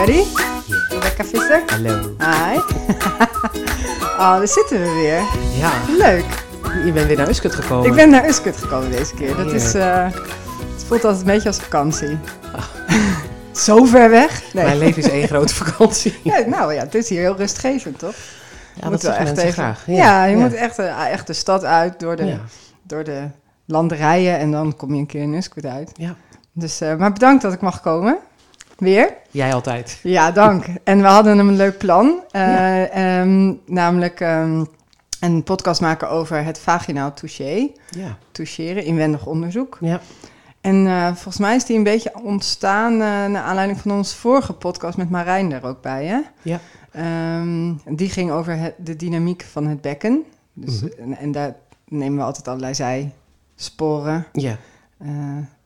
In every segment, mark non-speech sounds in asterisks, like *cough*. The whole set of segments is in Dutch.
Ready? Rebecca Visser? Hallo. Hi. *laughs* oh, daar zitten we weer. Ja, Leuk. je bent weer naar Uskut gekomen. Ik ben naar Uskut gekomen deze keer. Dat is, Heerlijk. eh, het voelt altijd een beetje als vakantie. *laughs* Zo ver weg? Nee. Mijn leven is één *laughs* grote vakantie. Ja, nou ja, het is hier heel rustgevend, toch? Ja, Moet dat wel even- graag. Ja, je moet echt, eh, echt de stad uit door de, door de landerijen en dan kom je een keer in Uskut uit. Ja. Dus, eh, maar bedankt dat ik mag komen. Weer. Jij altijd. Ja, dank. En we hadden een leuk plan. eh, Ja. ehm, namelijk ehm, een podcast maken over het vaginaal touché. Ja. Toucheren, inwendig onderzoek. Ja. En eh, volgens mij is die een beetje ontstaan eh, naar aanleiding van onze vorige podcast met Marijn er ook bij. Hè? Ja. Ehm, die ging over het- de dynamiek van het bekken. Dus, Mhm. en, en daar nemen we altijd allerlei zijsporen. Ja.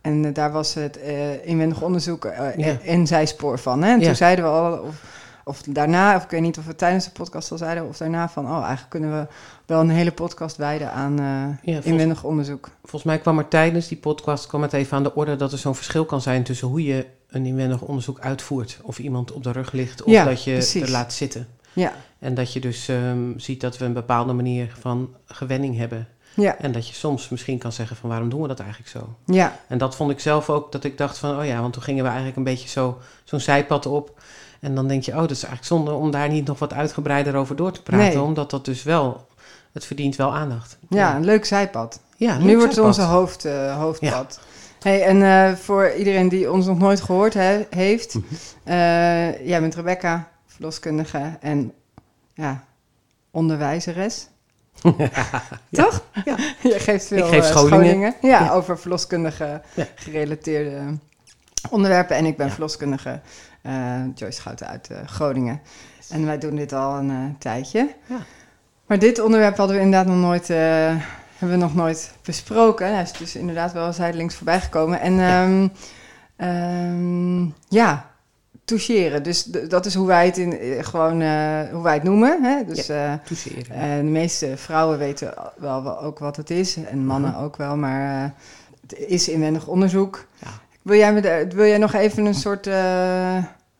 En eh, daar was het eh, inwendig onderzoek eh Ja. en zijspoor van. Hè? En Ja. toen zeiden we al, of, of daarna, of ik weet niet of we tijdens de podcast al zeiden, of daarna van, oh, eigenlijk kunnen we wel een hele podcast wijden aan inwendig onderzoek. Volgens mij kwam er tijdens die podcast kwam het even aan de orde dat er zo'n verschil kan zijn tussen hoe je een inwendig onderzoek uitvoert. Of iemand op de rug ligt of Ja, dat je precies. er laat zitten. Ja, En dat je dus ehm, ziet dat we een bepaalde manier van gewenning hebben. Ja, En dat je soms misschien kan zeggen van waarom doen we dat eigenlijk zo? ja, En dat vond ik zelf ook, dat ik dacht van, oh ja, want toen gingen we eigenlijk een beetje zo, zo'n zijpad op. En dan denk je, oh, dat is eigenlijk zonde om daar niet nog wat uitgebreider over door te praten. Nee. Omdat dat dus wel, het verdient wel aandacht. ja, een leuk zijpad. ja nu wordt het onze hoofd, eh, hoofdpad. Hey, en eh, voor iedereen die ons nog nooit gehoord he- heeft, Mhm. eh, jij bent Rebecca, verloskundige en ja, onderwijzeres. *laughs* Toch? Ja. *laughs* Je geeft veel Ik geef eh, scholingen. Ja, over verloskundige gerelateerde onderwerpen. En ik ben verloskundige eh, Joyce Schouten uit eh, Groningen. En wij doen dit al een tijdje. Ja. Maar dit onderwerp hadden we inderdaad nog nooit, hebben we nog nooit besproken. Hij is dus inderdaad wel zijdelings voorbij gekomen. En Ja. ja, Ehm, ja toucheren. Dus dat is hoe wij het in, eh, gewoon eh, hoe wij het noemen. Hè? Dus eh, Toucheren. de meeste vrouwen weten wel, wel ook wat het is. En mannen ook wel. Maar het is inwendig onderzoek. Ja. Wil, jij me de- wil jij nog even een soort,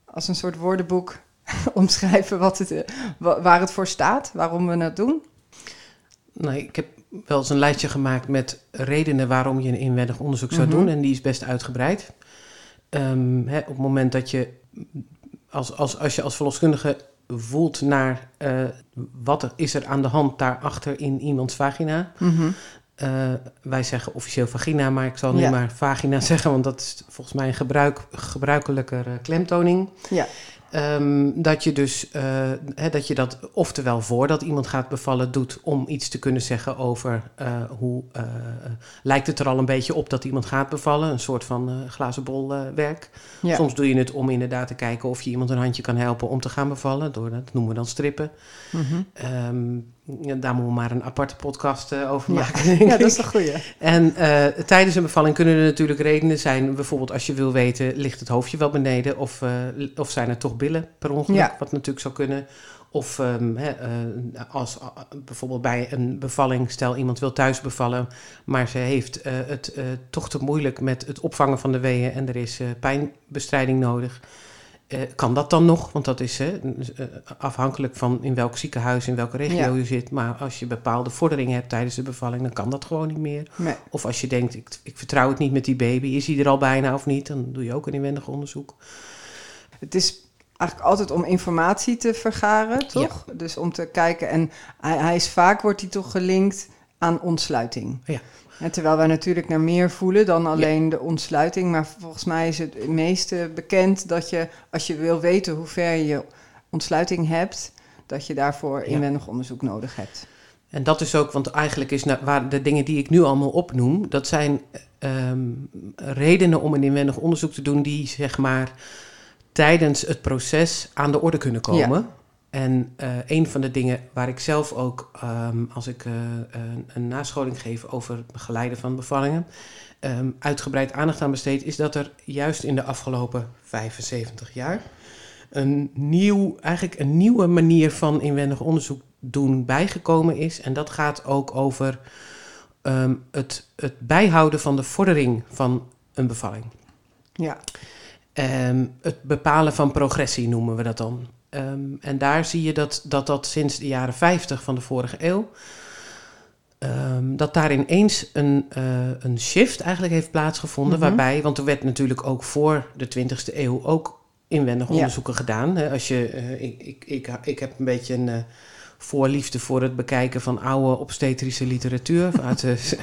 als een soort woordenboek *laughs* omschrijven wat het, wa- waar het voor staat? Waarom we het doen? Nou, ik heb wel eens een lijstje gemaakt met redenen waarom je een inwendig onderzoek zou Mhm. doen. En die is best uitgebreid. Ehm, hè, op het moment dat je, als, als, als je als verloskundige voelt naar eh, wat er is er aan de hand daarachter in iemands vagina. Eh, wij zeggen officieel vagina, maar ik zal nu Ja. maar vagina zeggen, want dat is volgens mij een gebruik, gebruikelijker eh, klemtoning. Ja. Ehm, dat je dus eh, dat je dat oftewel voordat iemand gaat bevallen doet om iets te kunnen zeggen over eh, hoe eh, lijkt het er al een beetje op dat iemand gaat bevallen, een soort van glazen bol werk. Ja. Soms doe je het om inderdaad te kijken of je iemand een handje kan helpen om te gaan bevallen, door dat noemen we dan strippen. Mhm. Ehm, daar moeten we maar een aparte podcast eh, over Ja. maken. denk *laughs* ja, dat is een goeie. En eh, tijdens een bevalling kunnen er natuurlijk redenen zijn. Bijvoorbeeld als je wil weten, ligt het hoofdje wel beneden? Of, eh, of zijn er toch billen per ongeluk? Ja. Wat natuurlijk zou kunnen. Of ehm, eh, als bijvoorbeeld bij een bevalling, stel iemand wil thuis bevallen, maar ze heeft het toch te moeilijk met het opvangen van de weeën en er is pijnbestrijding nodig. Eh, kan dat dan nog? Want dat is eh, afhankelijk van in welk ziekenhuis, in welke regio Ja. je zit. Maar als je bepaalde vorderingen hebt tijdens de bevalling, dan kan dat gewoon niet meer. Nee. Of als je denkt, ik, ik vertrouw het niet met die baby, is hij er al bijna of niet? Dan doe je ook een inwendig onderzoek. Het is eigenlijk altijd om informatie te vergaren, toch? Dus om te kijken. En hij, hij is vaak wordt hij toch gelinkt aan ontsluiting. Ja. En terwijl wij natuurlijk naar meer voelen dan alleen de ontsluiting. Maar volgens mij is het meeste bekend dat je, als je wil weten hoe ver je ontsluiting hebt, dat je daarvoor Ja. inwendig onderzoek nodig hebt. En dat is ook, want eigenlijk is nou, waar de dingen die ik nu allemaal opnoem, dat zijn ehm, redenen om een inwendig onderzoek te doen die zeg maar tijdens het proces aan de orde kunnen komen. En eh, een van de dingen waar ik zelf ook, ehm, als ik eh, een, een nascholing geef over het begeleiden van bevallingen, ehm, uitgebreid aandacht aan besteed, is dat er juist in de afgelopen 75 jaar een, nieuw, eigenlijk een nieuwe manier van inwendig onderzoek doen bijgekomen is. En dat gaat ook over ehm, het, het bijhouden van de vordering van een bevalling. Ja, het bepalen van progressie noemen we dat dan. Ehm, en daar zie je dat, dat dat sinds de jaren 50 van de vorige eeuw. ehm, dat daar ineens een, eh, een shift eigenlijk heeft plaatsgevonden. Mhm. Waarbij, want er werd natuurlijk ook voor de 20e eeuw ook inwendig Ja. onderzoeken gedaan. Als je, eh, ik, ik, ik, ik heb een beetje een. eh, voorliefde voor het bekijken van oude obstetrische literatuur uit de, *laughs*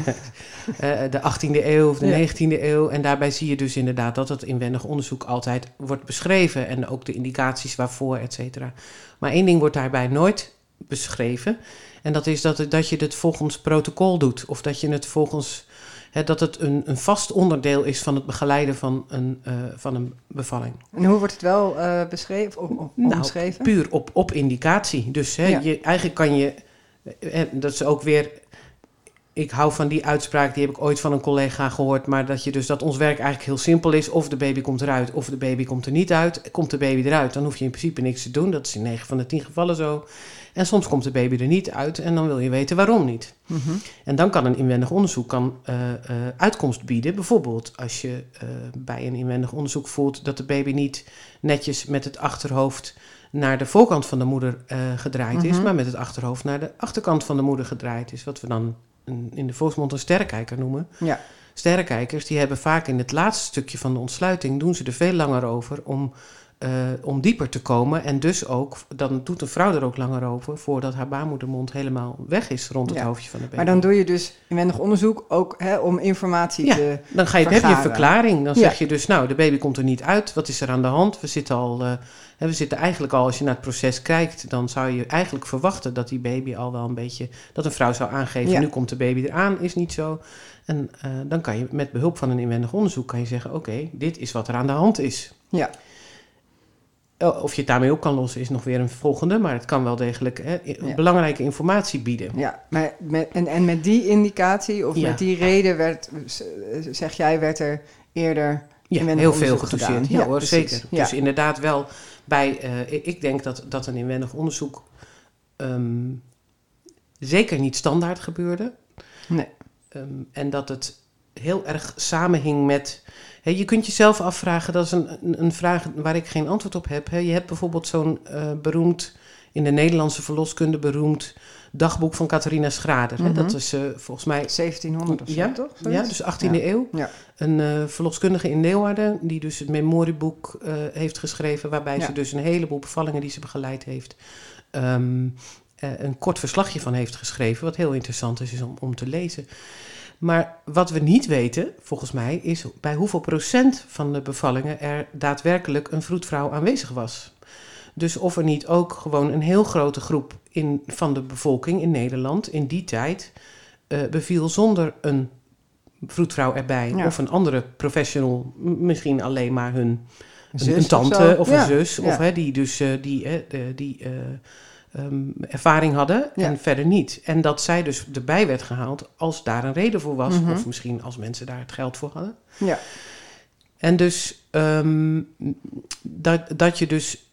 eh, de 18e eeuw of de Ja. 19e eeuw. En daarbij zie je dus inderdaad dat het inwendig onderzoek altijd wordt beschreven en ook de indicaties waarvoor, et cetera. Maar één ding wordt daarbij nooit beschreven en dat is dat, dat je het volgens protocol doet of dat je het volgens hè, dat het een, een vast onderdeel is van het begeleiden van een, eh, van een bevalling. En hoe wordt het wel eh, beschreven? Of, Nou? Puur op, op indicatie. Dus hè, Ja. je, eigenlijk kan je, eh, dat is ook weer, ik hou van die uitspraak, die heb ik ooit van een collega gehoord, maar dat je dus dat ons werk eigenlijk heel simpel is. Of de baby komt eruit, of de baby komt er niet uit. Komt de baby eruit, dan hoef je in principe niks te doen. Dat is in 9 van de 10 gevallen zo. En soms komt de baby er niet uit en dan wil je weten waarom niet. Mhm. En dan kan een inwendig onderzoek kan, eh, eh, uitkomst bieden. Bijvoorbeeld als je eh, bij een inwendig onderzoek voelt dat de baby niet netjes met het achterhoofd naar de voorkant van de moeder gedraaid is, Mhm. maar met het achterhoofd naar de achterkant van de moeder gedraaid is. Wat we dan een- in de volksmond een sterrenkijker noemen. Ja. Sterrenkijkers die hebben vaak in het laatste stukje van de ontsluiting, doen ze er veel langer over om, eh, om dieper te komen. En dus ook, dan doet een vrouw er ook langer over voordat haar baarmoedermond helemaal weg is rond het Ja. hoofdje van de baby. Maar dan doe je dus inwendig onderzoek ook hè, om informatie Ja. te... Dan ga je, heb je een verklaring. Dan Ja. zeg je dus, nou, de baby komt er niet uit. Wat is er aan de hand? We zitten al, eh, we zitten eigenlijk al, als je naar het proces kijkt, dan zou je eigenlijk verwachten dat die baby al wel een beetje, dat een vrouw zou aangeven, Ja. nu komt de baby eraan, is niet zo. En eh, dan kan je met behulp van een inwendig onderzoek kan je zeggen, oké, dit is wat er aan de hand is. Ja. Eh, Of je het daarmee op kan lossen is nog weer een volgende, maar het kan wel degelijk hè, Ja. belangrijke informatie bieden. Ja, maar met, en, en met die indicatie of Ja. met die reden werd, z- zeg jij, werd er eerder Ja, heel veel gedaan. Ja, hoor, zeker. Ja. Dus inderdaad wel bij... eh, ik- ik denk dat, dat een inwendig onderzoek ehm, zeker niet standaard gebeurde. Nee. Ehm, en dat het heel erg samenhing met... Je kunt jezelf afvragen, dat is een, een, vraag waar ik geen antwoord op heb. Je hebt bijvoorbeeld zo'n eh, beroemd, in de Nederlandse verloskunde beroemd dagboek van Catharina Schrader. hè. Mhm. Dat is eh, volgens mij 1700 of zo, Ja, toch? ja, dus 18e Ja. eeuw. Ja. Een eh, verloskundige in Leeuwarden, die dus het memorieboek heeft geschreven, waarbij ze dus een heleboel bevallingen die ze begeleid heeft, ehm, eh, een kort verslagje van heeft geschreven, wat heel interessant is, is om, om te lezen. Maar wat we niet weten, volgens mij, is bij hoeveel procent van de bevallingen er daadwerkelijk een vroedvrouw aanwezig was. Dus of er niet ook gewoon een heel grote groep in, van de bevolking in Nederland in die tijd eh, beviel zonder een vroedvrouw erbij. Ja. Of een andere professional, misschien alleen maar hun een, zus een of tante of, Ja, een zus. ja. Of hè, die dus eh, die, eh, die eh, ehm, ervaring hadden Ja. en verder niet. En dat zij dus erbij werd gehaald als daar een reden voor was. Mhm. Of misschien als mensen daar het geld voor hadden. Ja. En dus ehm, dat, dat je dus.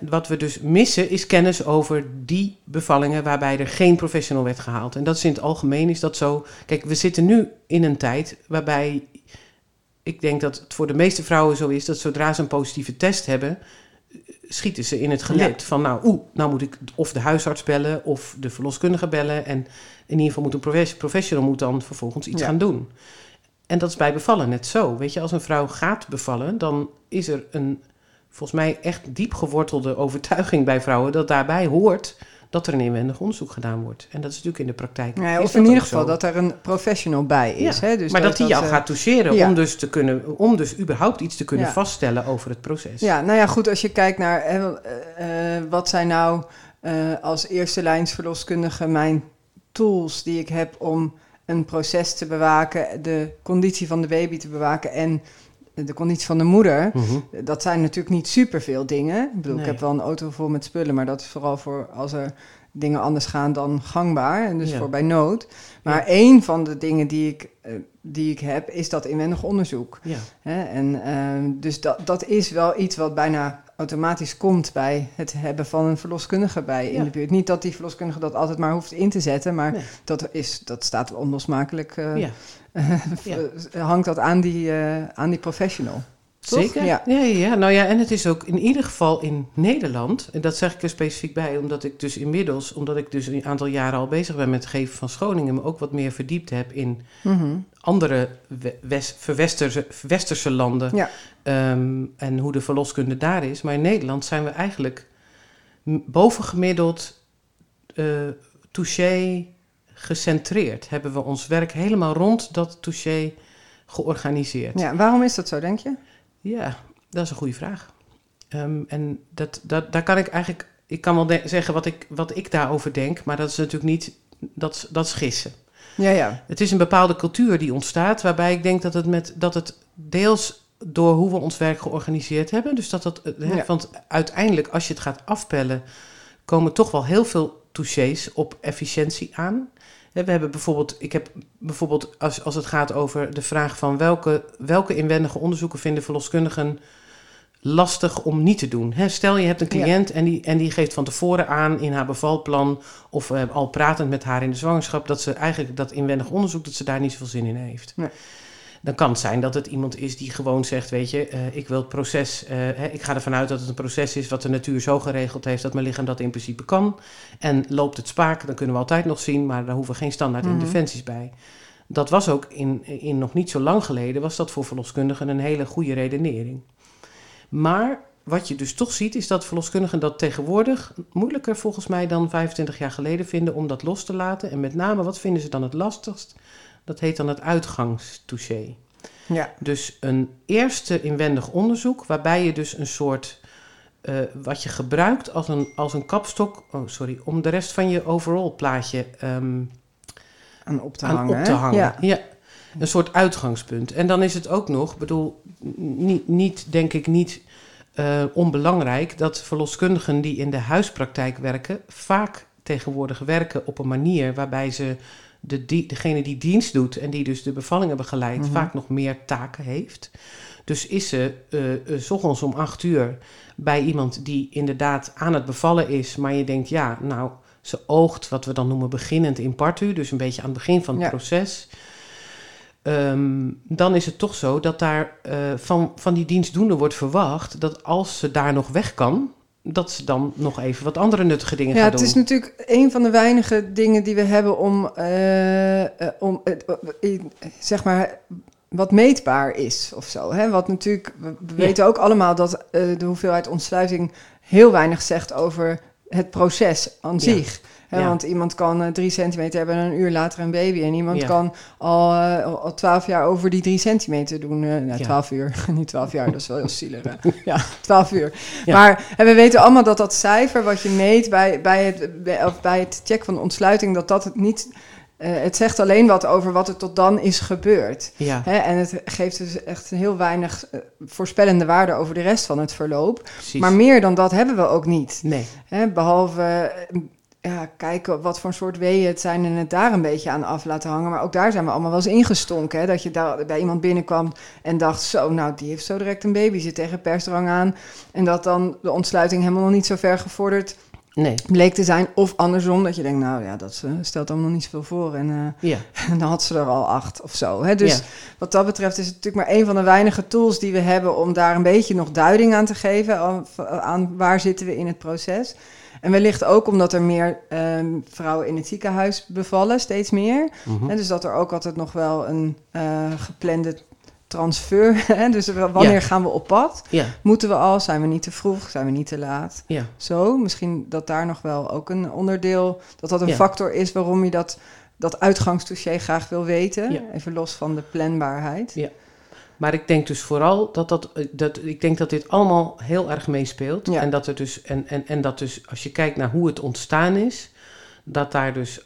Wat we dus missen is kennis over die bevallingen waarbij er geen professional werd gehaald. En dat is in het algemeen is dat zo. Kijk, we zitten nu in een tijd waarbij ik denk dat het voor de meeste vrouwen zo is dat zodra ze een positieve test hebben, schieten ze in het gelid. Van nou, oeh, nou moet ik of de huisarts bellen of de verloskundige bellen. En in ieder geval moet een profes- professional moet dan vervolgens iets Ja. gaan doen. En dat is bij bevallen net zo. Weet je, als een vrouw gaat bevallen, dan is er een volgens mij echt diep gewortelde overtuiging bij vrouwen dat daarbij hoort dat er een inwendig onderzoek gedaan wordt. En dat is natuurlijk in de praktijk. Ja, of in ieder geval zo. dat er een professional bij is. Ja, Hè? Dus maar dat, die jou eh, gaat toucheren ja. om dus te kunnen, om dus überhaupt iets te kunnen vaststellen over het proces. Ja, nou ja, goed, als je kijkt naar hè, eh, eh, wat zijn nou als eerste lijnsverloskundige mijn tools die ik heb om een proces te bewaken, de conditie van de baby te bewaken en de conditie van de moeder. Mhm. Dat zijn natuurlijk niet superveel dingen. Ik bedoel, Nee. ik heb wel een auto vol met spullen, maar dat is vooral voor als er dingen anders gaan dan gangbaar. En dus Ja. voor bij nood. Maar Ja. één van de dingen die ik, eh, die ik heb, is dat inwendig onderzoek. Ja. Hè? En ehm, dus dat, dat is wel iets wat bijna automatisch komt bij het hebben van een verloskundige bij in Ja. de buurt. Niet dat die verloskundige dat altijd maar hoeft in te zetten, maar Nee. dat, is, dat staat onlosmakelijk, eh, Ja. *laughs* Ja. hangt dat aan die, eh, aan die professional. Toch? Zeker. Ja. Ja. Ja, Nou ja, en het is ook in ieder geval in Nederland, en dat zeg ik er specifiek bij, omdat ik dus inmiddels, omdat ik dus een aantal jaren al bezig ben met het geven van schoningen, me ook wat meer verdiept heb in Mhm. andere we- west, verwesterse, westerse landen Ja. ehm, en hoe de verloskunde daar is. Maar in Nederland zijn we eigenlijk bovengemiddeld eh touché gecentreerd. Hebben we ons werk helemaal rond dat touché georganiseerd. ja, waarom is dat zo, denk je? Ja, dat is een goede vraag. Ehm, en dat, dat, daar kan ik eigenlijk, ik kan wel zeggen wat ik, wat ik daarover denk, maar dat is natuurlijk niet, dat, dat is gissen. Ja, ja. Het is een bepaalde cultuur die ontstaat, waarbij ik denk dat het, met, dat het deels door hoe we ons werk georganiseerd hebben, dus dat dat, eh, hè, Ja. want uiteindelijk als je het gaat afpellen, komen toch wel heel veel touches op efficiëntie aan. We hebben bijvoorbeeld, ik heb bijvoorbeeld als, als het gaat over de vraag van welke, welke inwendige onderzoeken vinden verloskundigen lastig om niet te doen. Stel je hebt een Ja. cliënt en, die, en die geeft van tevoren aan in haar bevalplan of eh, al pratend met haar in de zwangerschap dat ze eigenlijk dat inwendig onderzoek dat ze daar niet zoveel zin in heeft. Nee. Dan kan het zijn dat het iemand is die gewoon zegt, weet je, eh, ik wil het proces, eh, hè, ik ga ervan uit dat het een proces is wat de natuur zo geregeld heeft dat mijn lichaam dat in principe kan. En loopt het spaak, dan kunnen we altijd nog zien, maar daar hoeven geen standaard Mhm. interventies bij. Dat was ook in, in nog niet zo lang geleden, was dat voor verloskundigen een hele goede redenering. Maar wat je dus toch ziet, is dat verloskundigen dat tegenwoordig moeilijker volgens mij dan 25 jaar geleden vinden om dat los te laten. En met name, wat vinden ze dan het lastigst? Dat heet dan het uitgangstouché. Ja, Dus een eerste inwendig onderzoek, waarbij je dus een soort. eh, wat je gebruikt als een, als een kapstok, oh sorry, om de rest van je overall plaatje ehm, aan op te aan hangen. op te hangen. Ja. Ja. Een soort uitgangspunt. En dan is het ook nog, bedoel, niet, niet denk ik niet eh, onbelangrijk dat verloskundigen die in de huispraktijk werken, vaak tegenwoordig werken op een manier waarbij ze de, die, degene die dienst doet en die dus de bevallingen begeleidt, Mhm. vaak nog meer taken heeft. Dus is ze eh, s ochtends om acht uur bij iemand die inderdaad aan het bevallen is, maar je denkt, ja, nou, ze oogt wat we dan noemen beginnend in partu, dus een beetje aan het begin van het Ja. proces. Ehm, dan is het toch zo dat daar eh, van, van die dienstdoende wordt verwacht dat als ze daar nog weg kan, dat ze dan nog even wat andere nuttige dingen Ja, het doen. is natuurlijk een van de weinige dingen die we hebben om, om eh, zeg maar, wat meetbaar is of zo. Hè? Wat natuurlijk, we we Ja. weten ook allemaal dat de hoeveelheid ontsluiting heel weinig zegt over het proces aan zich. Ja. Want iemand kan eh, drie centimeter hebben en een uur later een baby. En iemand Ja. kan al, eh, al- al twaalf jaar over die drie centimeter doen. eh nou, Ja. twaalf uur, *laughs* niet twaalf jaar, dat is wel heel zielig. hè. *laughs* Ja, twaalf uur. Maar en we weten allemaal dat dat cijfer wat je meet bij, bij, het, bij, of bij het checken van de ontsluiting, dat dat het niet. Eh, het zegt alleen wat over wat er tot dan is gebeurd. Ja, Hè? En het geeft dus echt heel weinig eh, voorspellende waarde over de rest van het verloop. precies. Maar meer dan dat hebben we ook niet. nee, Hè? Behalve eh, ja, kijken wat voor soort weeën het zijn en het daar een beetje aan af laten hangen. Maar ook daar zijn we allemaal wel eens ingestonken. Hè? Dat je daar bij iemand binnenkwam en dacht, zo, nou, die heeft zo direct een baby, zit tegen persdrang aan. En dat dan de ontsluiting helemaal nog niet zo ver gevorderd nee, bleek te zijn. Of andersom, dat je denkt, nou ja, dat eh, stelt allemaal nog niet zoveel voor. En, eh, ja, *laughs* en dan had ze er al acht of zo. Hè? Dus Ja. wat dat betreft is het natuurlijk maar een van de weinige tools die we hebben om daar een beetje nog duiding aan te geven. Aan, aan waar zitten we in het proces. En wellicht ook omdat er meer ehm, vrouwen in het ziekenhuis bevallen, steeds meer. mhm. Hè, dus dat er ook altijd nog wel een eh, geplande transfer. *laughs* Hè? Dus wanneer Ja. gaan we op pad? ja, Moeten we al? Zijn we niet te vroeg? Zijn we niet te laat? ja, Zo, misschien dat daar nog wel ook een onderdeel, dat dat een factor is waarom je dat, dat uitgangsdossier graag wil weten. Even los van de planbaarheid. Ja. Maar ik denk dus vooral dat dat, eh, dat ik denk dat dit allemaal heel erg meespeelt. Ja. En dat er dus, en, en, en dat dus, als je kijkt naar hoe het ontstaan is, dat daar dus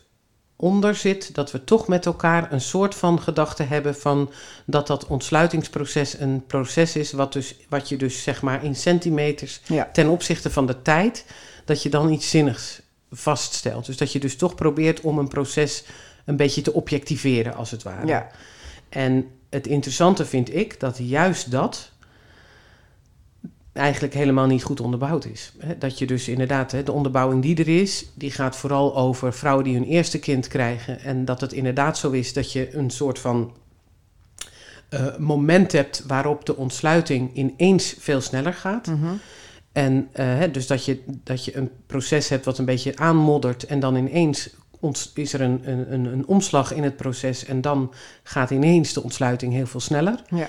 onder zit dat we toch met elkaar een soort van gedachte hebben van dat dat ontsluitingsproces een proces is wat, dus, wat je dus zeg maar in centimeters Ja. ten opzichte van de tijd, dat je dan iets zinnigs vaststelt. Dus dat je dus toch probeert om een proces een beetje te objectiveren als het ware. Ja. En het interessante vind ik dat juist dat eigenlijk helemaal niet goed onderbouwd is. Dat je dus inderdaad, de onderbouwing die er is, die gaat vooral over vrouwen die hun eerste kind krijgen. En dat het inderdaad zo is dat je een soort van uh, moment hebt waarop de ontsluiting ineens veel sneller gaat. Mhm. En uh, hè, dus dat je, dat je een proces hebt wat een beetje aanmoddert en dan ineens is er een, een, een omslag in het proces en dan gaat ineens de ontsluiting heel veel sneller. Ja.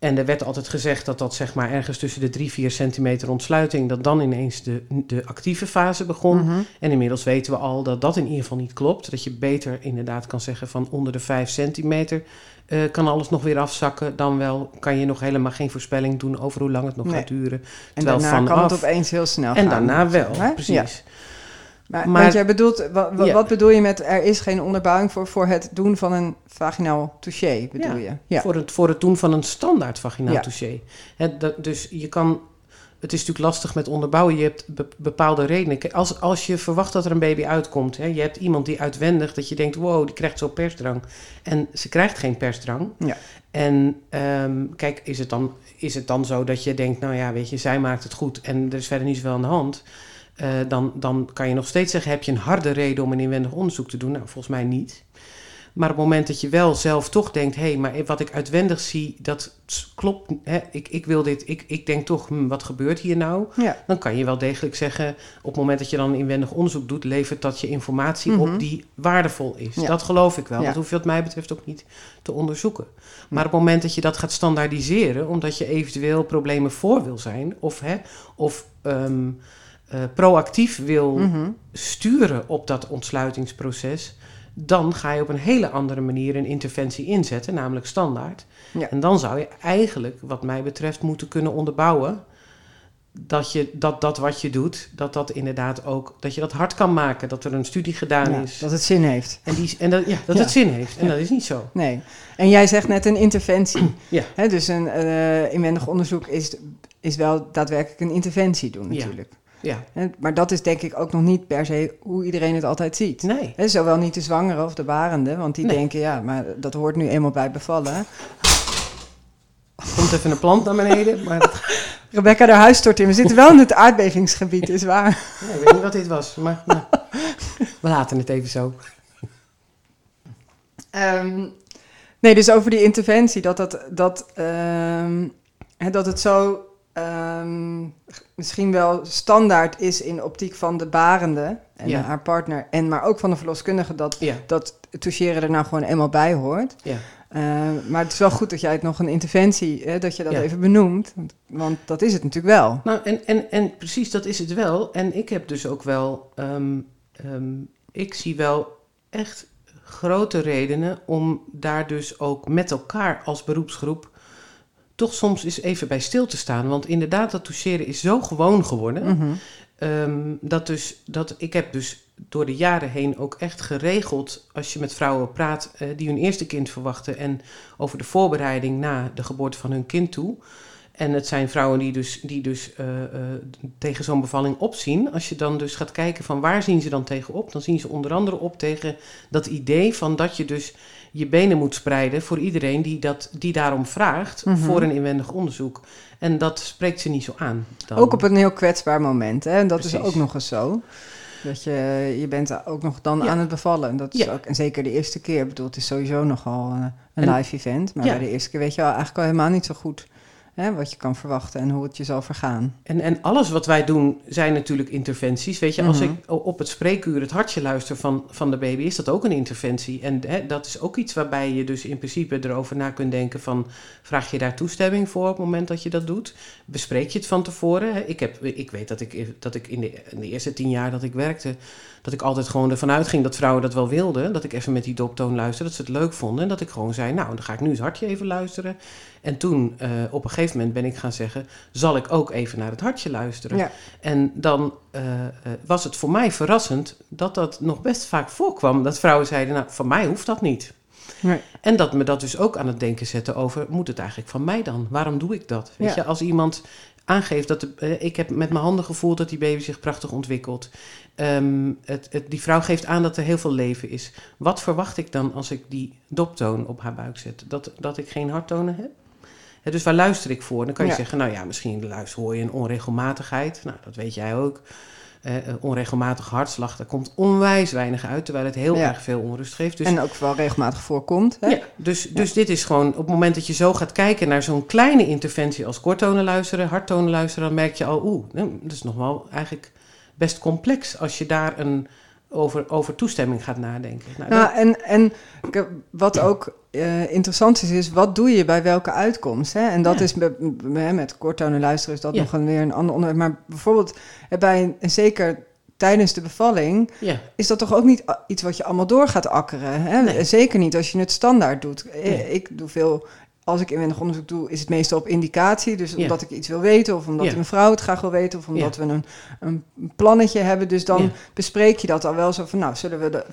En er werd altijd gezegd dat dat zeg maar ergens tussen de 3, 4 centimeter ontsluiting, dat dan ineens de, de actieve fase begon. Mhm. En inmiddels weten we al dat dat in ieder geval niet klopt. Dat je beter inderdaad kan zeggen van onder de 5 centimeter uh, kan alles nog weer afzakken. Dan wel kan je nog helemaal geen voorspelling doen over hoe lang het nog Nee. gaat duren. En Terwijl daarna kan het opeens heel snel En gaan. daarna wel, Hè? precies. Ja. Maar, Maar- want jij bedoelt, wa- wa- Ja. wat bedoel je met er is geen onderbouwing voor, voor het doen van een vaginaal touché, bedoel Ja. je? Ja. Voor, het, voor het doen van een standaard vaginaal Ja. touché. Dat, dus je kan... Het is natuurlijk lastig met onderbouwen. Je hebt be- bepaalde redenen. Als, als je verwacht dat er een baby uitkomt... Hè, je hebt iemand die uitwendig... dat je denkt, wow, die krijgt zo persdrang. En ze krijgt geen persdrang. Ja. En ehm, kijk, is het, dan, is het dan zo dat je denkt... nou ja, weet je, zij maakt het goed... en er is verder niet zoveel aan de hand... Eh, dan, dan kan je nog steeds zeggen: heb je een harde reden om een inwendig onderzoek te doen? Nou, volgens mij niet. Maar op het moment dat je wel zelf toch denkt: hé, hey, maar wat ik uitwendig zie, dat klopt. Hè, ik, ik wil dit, ik, ik denk toch, hm, wat gebeurt hier nou? Ja. Dan kan je wel degelijk zeggen: op het moment dat je dan een inwendig onderzoek doet, levert dat je informatie Mhm. op die waardevol is. Ja. Dat geloof ik wel. Ja. Dat hoef je, wat mij betreft, ook niet te onderzoeken. Maar op het moment dat je dat gaat standaardiseren, omdat je eventueel problemen voor wil zijn, of, hè, of ehm, eh, proactief wil Mhm. sturen op dat ontsluitingsproces, dan ga je op een hele andere manier een interventie inzetten, namelijk standaard. Ja. En dan zou je eigenlijk, wat mij betreft, moeten kunnen onderbouwen dat, je, dat dat wat je doet, dat dat inderdaad ook, dat je dat hard kan maken, dat er een studie gedaan Ja, is. dat het zin heeft. En, die, en dat, ja, dat Ja. het zin heeft. En Ja. dat is niet zo. Nee. En jij zegt net een interventie. *clears throat* Ja. Dus een eh, inwendig onderzoek is, is wel daadwerkelijk een interventie doen Ja. natuurlijk. Ja, maar dat is denk ik ook nog niet per se hoe iedereen het altijd ziet. nee. Zowel niet de zwangere of de barende, want die Nee. denken, ja, maar dat hoort nu eenmaal bij bevallen. Er komt even een plant naar beneden, maar dat, *laughs* Rebecca, haar huis stort in. We zitten wel in het aardbevingsgebied, is waar. ja, ik weet niet wat dit was. Maar nou, we laten het even zo. Ehm, nee, dus over die interventie, dat, dat, dat, ehm, hè, dat het zo ehm, misschien wel standaard is in optiek van de barende en Ja. haar partner, en maar ook van de verloskundige, dat, Ja, dat toucheren er nou gewoon eenmaal bij hoort. ja. Ehm, maar het is wel goed dat jij het nog een interventie, hè, dat je dat Ja. even benoemt, want, want dat is het natuurlijk wel. Nou, en, en, en precies, dat is het wel. En ik heb dus ook wel, ehm, ik zie wel echt grote redenen om daar dus ook met elkaar als beroepsgroep toch soms eens even bij stil te staan. Want inderdaad, dat toucheren is zo gewoon geworden. Mhm. Ehm, dat dus, dat, ik heb dus door de jaren heen ook echt geregeld, als je met vrouwen praat eh, die hun eerste kind verwachten en over de voorbereiding na de geboorte van hun kind toe. En het zijn vrouwen die dus, die dus eh, eh, tegen zo'n bevalling opzien. Als je dan dus gaat kijken van waar zien ze dan tegen op, dan zien ze onder andere op tegen dat idee van dat je dus je benen moet spreiden voor iedereen die, dat, die daarom vraagt Mhm. voor een inwendig onderzoek. En dat spreekt ze niet zo aan. Dan. Ook op een heel kwetsbaar moment. Hè? En dat is ook nog eens zo. Dat je, je bent ook nog dan Ja. aan het bevallen. En, dat is Ja. ook, en zeker de eerste keer. Ik bedoel, het is sowieso nogal eh, een En- live event. Maar Ja. bij de eerste keer weet je al eigenlijk al helemaal niet zo goed hè, wat je kan verwachten en hoe het je zal vergaan. En, en alles wat wij doen zijn natuurlijk interventies. Weet je, als Mhm. ik op het spreekuur het hartje luister van, van de baby, is dat ook een interventie. En hè, dat is ook iets waarbij je dus in principe erover na kunt denken van... vraag je daar toestemming voor op het moment dat je dat doet? Bespreek je het van tevoren? Hè? Ik, heb, ik weet dat ik, dat ik in, de, in de eerste tien jaar dat ik werkte... dat ik altijd gewoon ervan uitging dat vrouwen dat wel wilden. Dat ik even met die doptoon luisterde, dat ze het leuk vonden. En dat ik gewoon zei, nou, dan ga ik nu het hartje even luisteren. En toen, eh, op een gegeven moment ben ik gaan zeggen... zal ik ook even naar het hartje luisteren? Ja. En dan eh, eh, was het voor mij verrassend dat dat nog best vaak voorkwam. Dat vrouwen zeiden, nou, van mij hoeft dat niet. Nee. En dat me dat dus ook aan het denken zette over, moet het eigenlijk van mij dan? Waarom doe ik dat? Weet Ja. je, als iemand aangeeft dat, de, eh, ik heb met mijn handen gevoeld dat die baby zich prachtig ontwikkelt. Ehm, het, het, die vrouw geeft aan dat er heel veel leven is. Wat verwacht ik dan als ik die doptoon op haar buik zet? Dat, dat ik geen harttonen heb? Dus waar luister ik voor? Dan kan je Ja. zeggen, nou ja, misschien luister, hoor je een onregelmatigheid. Nou, dat weet jij ook. Uh, onregelmatige hartslag, daar komt onwijs weinig uit, terwijl het heel erg veel onrust geeft. Dus, en ook wel regelmatig voorkomt. Hè? Ja, dus, dus dit is gewoon op het moment dat je zo gaat kijken naar zo'n kleine interventie als korttonen luisteren, harttonen luisteren, dan merk je al, oeh, dat is nog wel eigenlijk best complex als je daar een over, over toestemming gaat nadenken. Nou, nou en, en wat ook uh, interessant is, is wat doe je bij welke uitkomst? Hè? En dat is met, met korttonen luisteren is dat nog een, weer een ander onderwerp. Maar bijvoorbeeld bij een, zeker tijdens de bevalling, ja. is dat toch ook niet iets wat je allemaal door gaat akkeren. Hè? Zeker niet als je het standaard doet. Ik doe veel als ik inwendig onderzoek doe, is het meestal op indicatie. Dus omdat ik iets wil weten, of omdat een vrouw het graag wil weten, of omdat we een, een plannetje hebben. Dus dan bespreek je dat al wel zo van, nou, zullen we, de,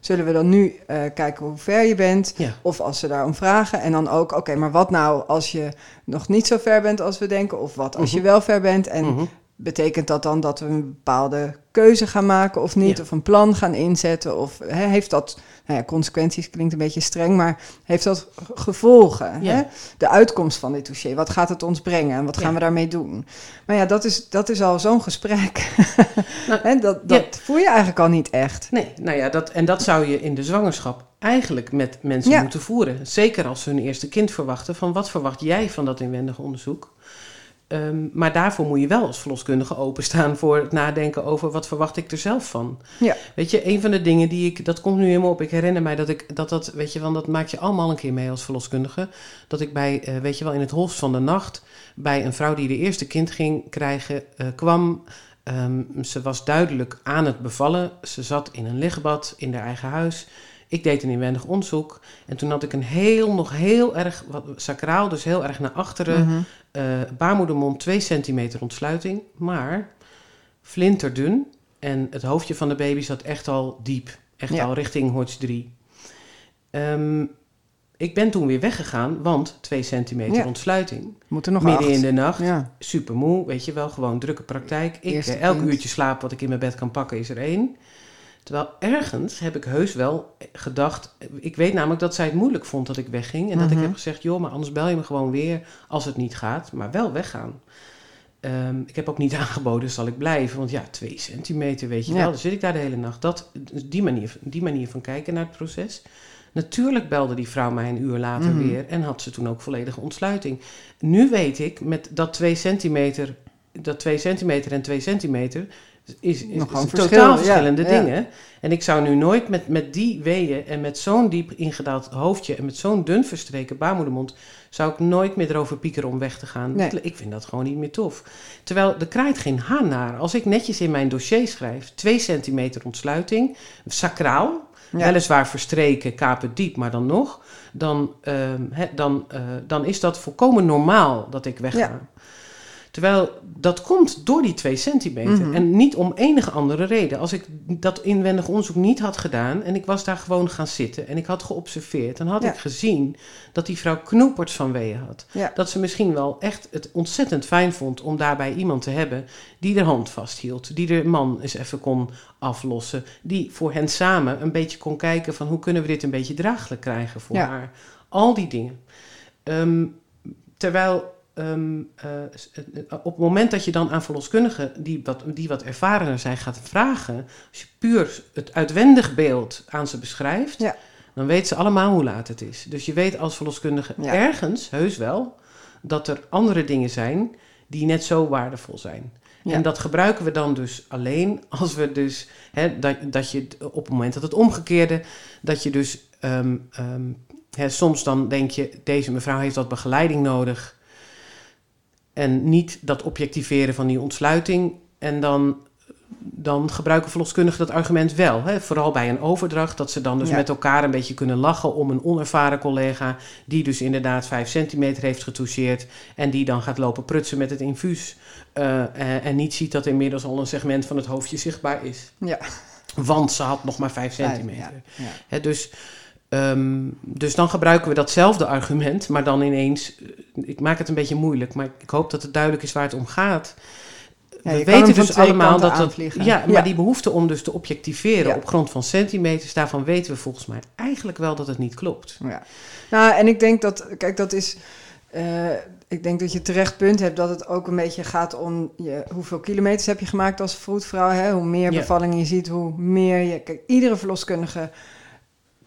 zullen we dan nu uh, kijken hoe ver je bent? Of als ze daarom vragen. En dan ook, oké, maar wat nou als je nog niet zo ver bent als we denken? Of wat als je mhm. wel ver bent? En mhm. Betekent dat dan dat we een bepaalde keuze gaan maken of niet? Of een plan gaan inzetten? Of heeft dat nou ja, consequenties klinkt een beetje streng, maar heeft dat gevolgen? Hè? De uitkomst van dit dossier, wat gaat het ons brengen en wat gaan we daarmee doen? Maar ja, dat is, dat is al zo'n gesprek. *laughs* Nou, dat dat voel je eigenlijk al niet echt. Nee, nou ja, dat, en dat zou je in de zwangerschap eigenlijk met mensen moeten voeren. Zeker als ze hun eerste kind verwachten. Van wat verwacht jij van dat inwendig onderzoek? Ehm, maar daarvoor moet je wel als verloskundige openstaan *laughs* voor het nadenken over wat verwacht ik er zelf van. Ja. Weet je, een van de dingen die ik, dat komt nu helemaal op, ik herinner mij dat ik, dat dat, weet je wel, dat maak je allemaal een keer mee als verloskundige. Dat ik bij, uh, weet je wel, in het holst van de nacht, bij een vrouw die de eerste kind ging krijgen, uh, kwam. Um, ze was duidelijk aan het bevallen. Ze zat in een lichtbad in haar eigen huis. Ik deed een inwendig onderzoek en toen had ik een heel, nog heel erg, wat, sacraal, dus heel erg naar achteren, mm baarmoedermond 2 centimeter ontsluiting, maar flinterdun. En het hoofdje van de baby zat echt al diep, echt al richting Hodge 3. Um, ik ben toen weer weggegaan, want 2 centimeter ontsluiting. Moet er nog Midden in de nacht, ja. super moe, weet je wel, gewoon drukke praktijk. Ik, eh, elk uurtje slaap wat ik in mijn bed kan pakken is er één. Terwijl ergens heb ik heus wel gedacht. Ik weet namelijk dat zij het moeilijk vond dat ik wegging. En dat ik mhm. heb gezegd: joh, maar anders bel je me gewoon weer als het niet gaat. Maar wel weggaan. Um, ik heb ook niet *laughs* aangeboden, zal ik blijven. Want ja, twee centimeter, weet je wel. Dan zit ik daar de hele nacht. Dat, die, manier, die manier van kijken naar het proces. Natuurlijk belde die vrouw mij een uur later mhm. weer. En had ze toen ook volledige ontsluiting. Nu weet ik met dat twee centimeter. Dat twee centimeter en twee centimeter is, is, totaal verschillende dingen. En ik zou nu nooit met, met die weeën en met zo'n diep ingedaald hoofdje en met zo'n dun verstreken baarmoedermond, zou ik nooit meer erover piekeren om weg te gaan. Ik vind dat gewoon niet meer tof. Terwijl er krijgt geen haan naar. Als ik netjes in mijn dossier schrijf, 2 centimeter ontsluiting, sacraal, weliswaar verstreken, kapen diep, maar dan nog, dan, uh, dan, uh, dan is dat volkomen normaal dat ik wegga. Terwijl dat komt door die twee centimeter mhm. en niet om enige andere reden. Als ik dat inwendig onderzoek niet had gedaan en ik was daar gewoon gaan zitten en ik had geobserveerd, dan had ik gezien dat die vrouw knoeperts van weeën had. Dat ze misschien wel echt het ontzettend fijn vond om daarbij iemand te hebben die de hand vasthield, die de man eens even kon aflossen, die voor hen samen een beetje kon kijken van hoe kunnen we dit een beetje draaglijk krijgen voor haar. Al die dingen. Ehm, terwijl Ehm, eh, op het moment dat je dan aan verloskundigen die wat, die wat ervarener zijn gaat vragen, als je puur het uitwendig beeld aan ze beschrijft, ja. dan weten ze allemaal hoe laat het is. Dus je weet als verloskundige ergens, heus wel, dat er andere dingen zijn die net zo waardevol zijn. En dat gebruiken we dan dus alleen als we dus, hè, dat, dat je op het moment dat het omgekeerde, dat je dus ehm, ehm, hè, soms dan denk je, deze mevrouw heeft wat begeleiding nodig. En niet dat objectiveren van die ontsluiting. En dan, dan gebruiken verloskundigen dat argument wel. Hè? Vooral bij een overdracht, dat ze dan dus met elkaar een beetje kunnen lachen om een onervaren collega. die dus inderdaad 5 centimeter heeft getoucheerd. en die dan gaat lopen prutsen met het infuus. Uh, en, niet ziet dat inmiddels al een segment van het hoofdje zichtbaar is. Ja. Want ze had nog maar 5 centimeter. Ja, ja. dus Ehm, dus dan gebruiken we datzelfde argument, maar dan ineens. Ik maak het een beetje moeilijk, maar ik hoop dat het duidelijk is waar het om gaat. we weten dus allemaal dat dat. Ja, maar die behoefte om dus te objectiveren op grond van centimeters, daarvan weten we volgens mij eigenlijk wel dat het niet klopt. Ja. Nou, en ik denk dat, kijk, dat is eh, ik denk dat je terecht punt hebt dat het ook een beetje gaat om je, hoeveel kilometers heb je gemaakt als vroedvrouw. Hè? Hoe meer bevallingen je ziet, hoe meer je. Kijk, iedere verloskundige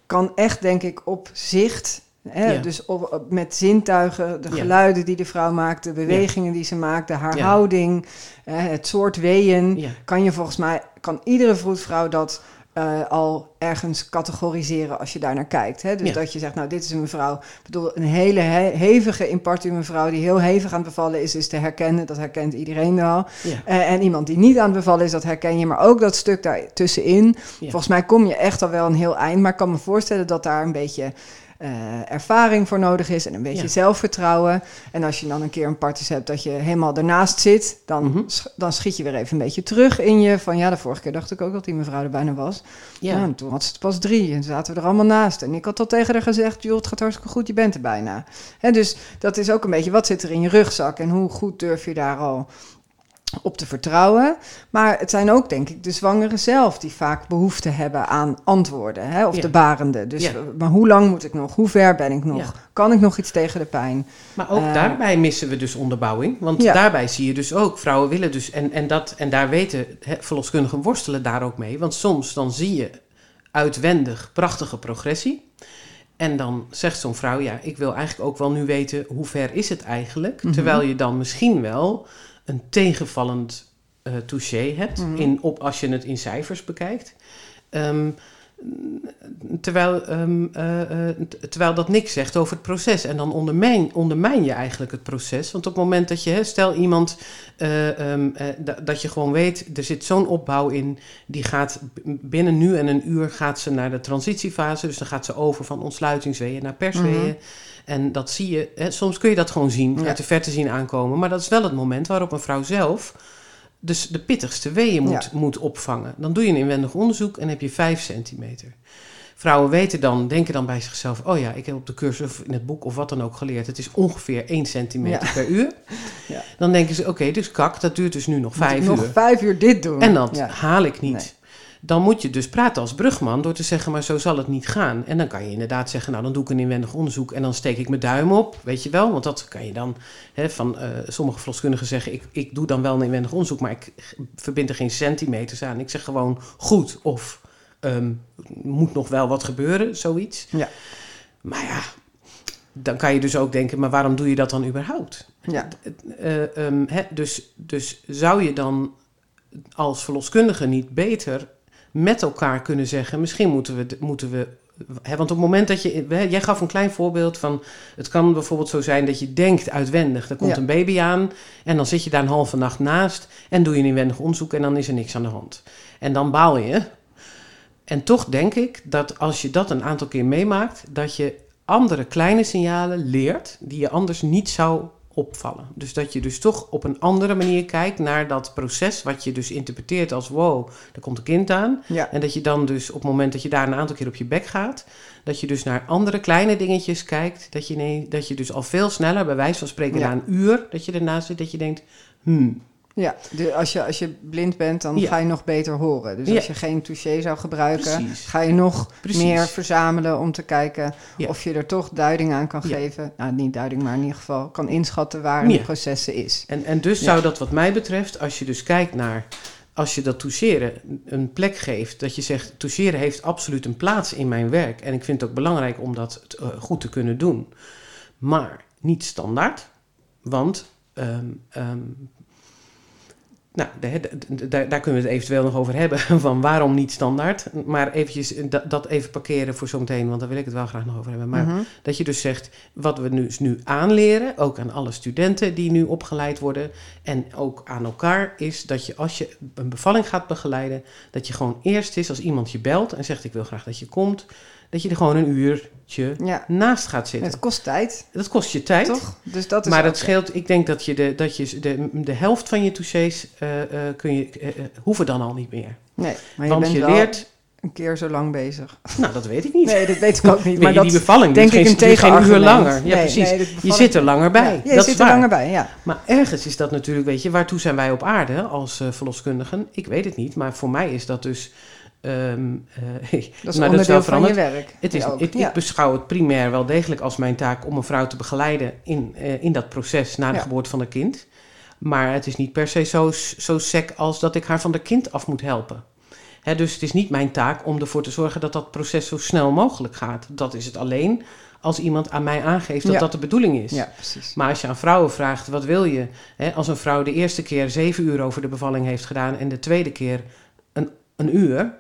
kan echt, denk ik, op zicht. Hè? Ja. Dus op, op- met zintuigen, de geluiden die de vrouw maakt, de bewegingen die ze maakt, de haar houding, eh, het soort weeën kan je volgens mij, kan iedere vroedvrouw dat eh, al ergens categoriseren als je daar naar kijkt. Hè? Dus Ja. dat je zegt, nou, dit is een mevrouw, ik bedoel, een hele he- hevige impartu mevrouw die heel hevig aan het bevallen is, is te herkennen. Dat herkent iedereen wel. Ja. Eh, en iemand die niet aan het bevallen is, dat herken je. Maar ook dat stuk daar tussenin. Ja. Volgens mij kom je echt al wel een heel eind. Maar ik kan me voorstellen dat daar een beetje eh, ervaring voor nodig is en een beetje Ja. zelfvertrouwen. En als je dan een keer een partus hebt dat je helemaal ernaast zit, dan, Mhm. dan schiet je weer even een beetje terug in je. Van ja, de vorige keer dacht ik ook dat die mevrouw er bijna was. Ja. Ja. en toen had ze het pas drie en zaten we er allemaal naast. En ik had al tegen haar gezegd, joh, het gaat hartstikke goed, je bent er bijna. Hè, dus dat is ook een beetje, wat zit er in je rugzak en hoe goed durf je daar al op te vertrouwen. Maar het zijn ook, denk ik, de zwangeren zelf die vaak behoefte hebben aan antwoorden. Hè? Of Ja. de barende. Dus, Ja. eh, maar hoe lang moet ik nog? Hoe ver ben ik nog? Ja. Kan ik nog iets tegen de pijn? Maar ook Eh, daarbij missen we dus onderbouwing. Want daarbij zie je dus ook, vrouwen willen dus, en, en, dat, en daar weten hè, verloskundigen worstelen daar ook mee. Want soms dan zie je uitwendig prachtige progressie. En dan zegt zo'n vrouw, ja, ik wil eigenlijk ook wel nu weten hoe ver is het eigenlijk. Mhm. Terwijl je dan misschien wel een tegenvallend eh touché hebt, Mhm. in, op, als je het in cijfers bekijkt. Ehm, terwijl, ehm, eh, eh, terwijl dat niks zegt over het proces. En dan ondermijn, ondermijn je eigenlijk het proces. Want op het moment dat je, hè, stel iemand, eh, ehm, eh, da- dat je gewoon weet, er zit zo'n opbouw in, die gaat binnen nu en een uur gaat ze naar de transitiefase. Dus dan gaat ze over van ontsluitingsweeën naar persweeën. Mhm. En dat zie je, hè, soms kun je dat gewoon zien, Ja. uit de verte zien aankomen. Maar dat is wel het moment waarop een vrouw zelf dus de pittigste weeën moet, moet opvangen. Dan doe je een inwendig onderzoek en heb je 5 centimeter. Vrouwen weten dan, denken dan bij zichzelf: oh ja, ik heb op de cursus of in het boek of wat dan ook geleerd, het is ongeveer 1 centimeter Ja. per uur. *laughs* Ja. Dan denken ze: oké, dus kak, dat duurt dus nu nog Moet ik 5 nog uur. vijf uur dit doen? En dat haal ik niet. Nee. Dan moet je dus praten als brugman door te zeggen, maar zo zal het niet gaan. En dan kan je inderdaad zeggen, nou dan doe ik een inwendig onderzoek en dan steek ik mijn duim op, weet je wel. Want dat kan je dan, hè, van eh, sommige verloskundigen zeggen, ik, ik doe dan wel een inwendig onderzoek, maar ik verbind er geen centimeters aan. Ik zeg gewoon goed of ehm, moet nog wel wat gebeuren, zoiets. Ja. Maar ja, dan kan je dus ook denken, maar waarom doe je dat dan überhaupt? Ja. Eh, ehm, hè, dus, dus zou je dan als verloskundige niet beter met elkaar kunnen zeggen: misschien moeten we. Moeten we hè, want op het moment dat je. Jij gaf een klein voorbeeld van. Het kan bijvoorbeeld zo zijn dat je denkt uitwendig: er komt Ja. een baby aan. En dan zit je daar een halve nacht naast. En doe je een inwendig onderzoek. En dan is er niks aan de hand. En dan baal je. En toch denk ik dat als je dat een aantal keer meemaakt. dat je andere kleine signalen leert. die je anders niet zou opvallen. Dus dat je dus toch op een andere manier kijkt naar dat proces, wat je dus interpreteert als wow, er komt een kind aan. Ja. En dat je dan dus op het moment dat je daar een aantal keer op je bek gaat, dat je dus naar andere kleine dingetjes kijkt, dat je, nee, dat je dus al veel sneller, bij wijze van spreken Ja. na een uur dat je ernaast zit, dat je denkt, hmm, Ja, de, als, je, als je blind bent, dan Ja. ga je nog beter horen. Dus Ja. als je geen touché zou gebruiken, Precies. ga je nog Precies. meer verzamelen om te kijken Ja. of je er toch duiding aan kan geven. Nou, niet duiding, maar in ieder geval kan inschatten waar een processen is. En, en dus zou dat wat mij betreft, als je dus kijkt naar, als je dat toucheren een plek geeft, dat je zegt, toucheren heeft absoluut een plaats in mijn werk. En ik vind het ook belangrijk om dat eh, goed te kunnen doen. Maar niet standaard, want ehm, ehm, nou, daar, daar kunnen we het eventueel nog over hebben, *laughs* van waarom niet standaard. Maar eventjes eh, dat, dat even parkeren voor zometeen, want daar wil ik het wel graag nog over hebben. Maar Mhm. dat je dus zegt, wat we nu, nu aanleren, ook aan alle studenten die nu opgeleid worden en ook aan elkaar, is dat je als je een bevalling gaat begeleiden, dat je gewoon eerst is als iemand je belt en zegt ik wil graag dat je komt, dat je er gewoon een Ja, naast gaat zitten. het kost tijd, Dat kost je tijd. toch? Dus dat is Maar het scheelt, ik denk dat je de, dat je de, de helft van je touchés eh, eh, kun je, eh, hoeven dan al niet meer. Nee, maar je Want bent je leert, een keer zo lang bezig. nou dat weet ik niet. Nee, dat weet ik ook niet. Maar je, dat die bevalling denk ik een geen, duurt geen uur langer. Ja, Nee, precies. nee, je zit er langer bij. Ja, je dat zit is er langer bij, ja. Maar ergens is dat natuurlijk, weet je, waartoe zijn wij op aarde als verloskundigen? Ik weet het niet, maar voor mij is dat dus ehm, eh, *laughs* Dat is is onderdeel van je werk. Het is, ook. ik, ja. ik beschouw het primair wel degelijk als mijn taak om een vrouw te begeleiden in, eh, in dat proces na de Ja. geboorte van een kind. Maar het is niet per se zo, zo sec als dat ik haar van de kind af moet helpen. Hè, dus het is niet mijn taak om ervoor te zorgen dat dat proces zo snel mogelijk gaat. Dat is het alleen als iemand aan mij aangeeft dat Ja. dat de bedoeling is. ja, precies. Maar als je aan vrouwen vraagt, wat wil je? Hè, als een vrouw de eerste keer zeven uur over de bevalling heeft gedaan en de tweede keer een, een uur,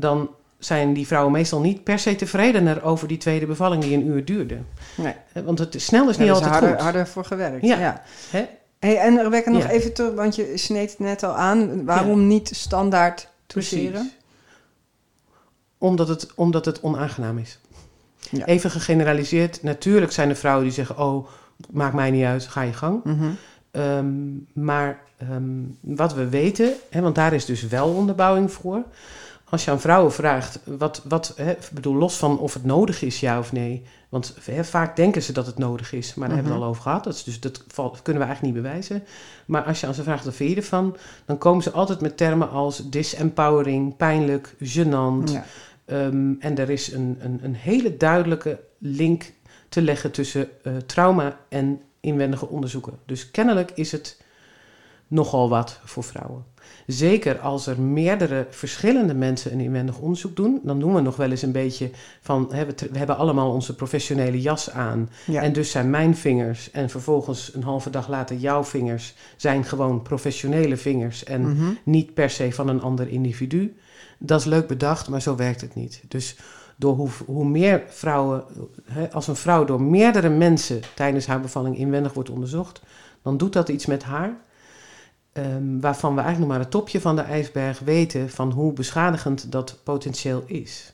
dan zijn die vrouwen meestal niet per se tevredener over die tweede bevalling die een uur duurde. Nee. Hè, Want het snel is Ja, niet dus altijd harder, goed. harder voor gewerkt. Ja. Ja. Hè? Hey, en Rebecca, nog Ja. even terug, want je sneed het net al aan. Waarom niet standaard? Precies. Omdat het, omdat het onaangenaam is. Ja. Even gegeneraliseerd. Natuurlijk zijn er vrouwen die zeggen: Oh, maakt mij niet uit, ga je gang. Mhm. Ehm, maar ehm, wat we weten, hè, want daar is dus wel onderbouwing voor. Als je aan vrouwen vraagt, wat, wat hè, bedoel, los van of het nodig is, ja of nee. Want hè, vaak denken ze dat het nodig is, maar daar hebben we het Mhm. al over gehad. Dat, is dus, dat valt- kunnen we eigenlijk niet bewijzen. Maar als je aan ze vraagt, wat vind je ervan? Dan komen ze altijd met termen als disempowering, pijnlijk, gênant. Ja. Ehm, en er is een, een, een hele duidelijke link te leggen tussen eh, trauma en inwendige onderzoeken. Dus kennelijk is het nogal wat voor vrouwen. Zeker als er meerdere verschillende mensen een inwendig onderzoek doen, dan doen we nog wel eens een beetje van, hè, we, hebben allemaal onze professionele jas aan. Ja. En dus zijn mijn vingers en vervolgens een halve dag later jouw vingers zijn gewoon professionele vingers en Mhm. niet per se van een ander individu. Dat is leuk bedacht, maar zo werkt het niet. Dus door hoe, hoe meer vrouwen, hè, als een vrouw door meerdere mensen tijdens haar bevalling inwendig wordt onderzocht, dan doet dat iets met haar. Ehm, waarvan we eigenlijk nog maar het topje van de ijsberg weten van hoe beschadigend dat potentieel is.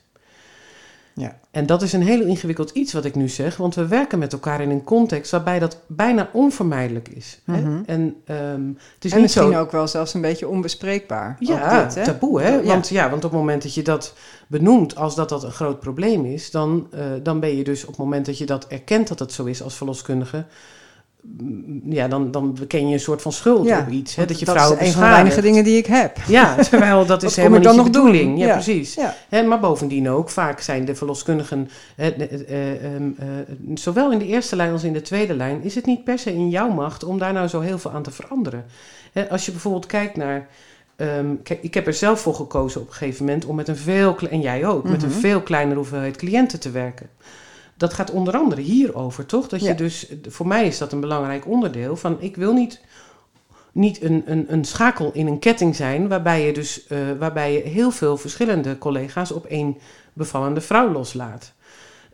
Ja. En dat is een heel ingewikkeld iets wat ik nu zeg, want we werken met elkaar in een context waarbij dat bijna onvermijdelijk is. hè. Mhm. En ehm, het is en niet zo. misschien ook wel zelfs een beetje onbespreekbaar. Ja, dit, hè? taboe, hè? Ja. Want, ja, want op het moment dat je dat benoemt als dat dat een groot probleem is, dan, eh, dan ben je dus op het moment dat je dat erkent dat het zo is als verloskundige, ja, dan, dan beken je een soort van schuld Ja, op iets. Hè? Dat je dat vrouwen is een van de weinige dingen die ik heb. Ja, *laughs* terwijl dat is helemaal niet dan je nog doen? bedoeling. Ja, Ja. precies. Ja. Hè, maar bovendien ook, vaak zijn de verloskundigen, eh, ehm, eh, zowel in de eerste lijn als in de tweede lijn, is het niet per se in jouw macht om daar nou zo heel veel aan te veranderen. Hè, als je bijvoorbeeld kijkt naar. ehm, kijk, ik heb er zelf voor gekozen op een gegeven moment om met een veel, en jij ook, met een Mhm. veel kleinere hoeveelheid cliënten te werken. Dat gaat onder andere hierover, toch? Dat je Ja. dus, voor mij is dat een belangrijk onderdeel van, ik wil niet niet een, een, een schakel in een ketting zijn, waarbij je dus eh, waarbij je heel veel verschillende collega's op één bevallende vrouw loslaat.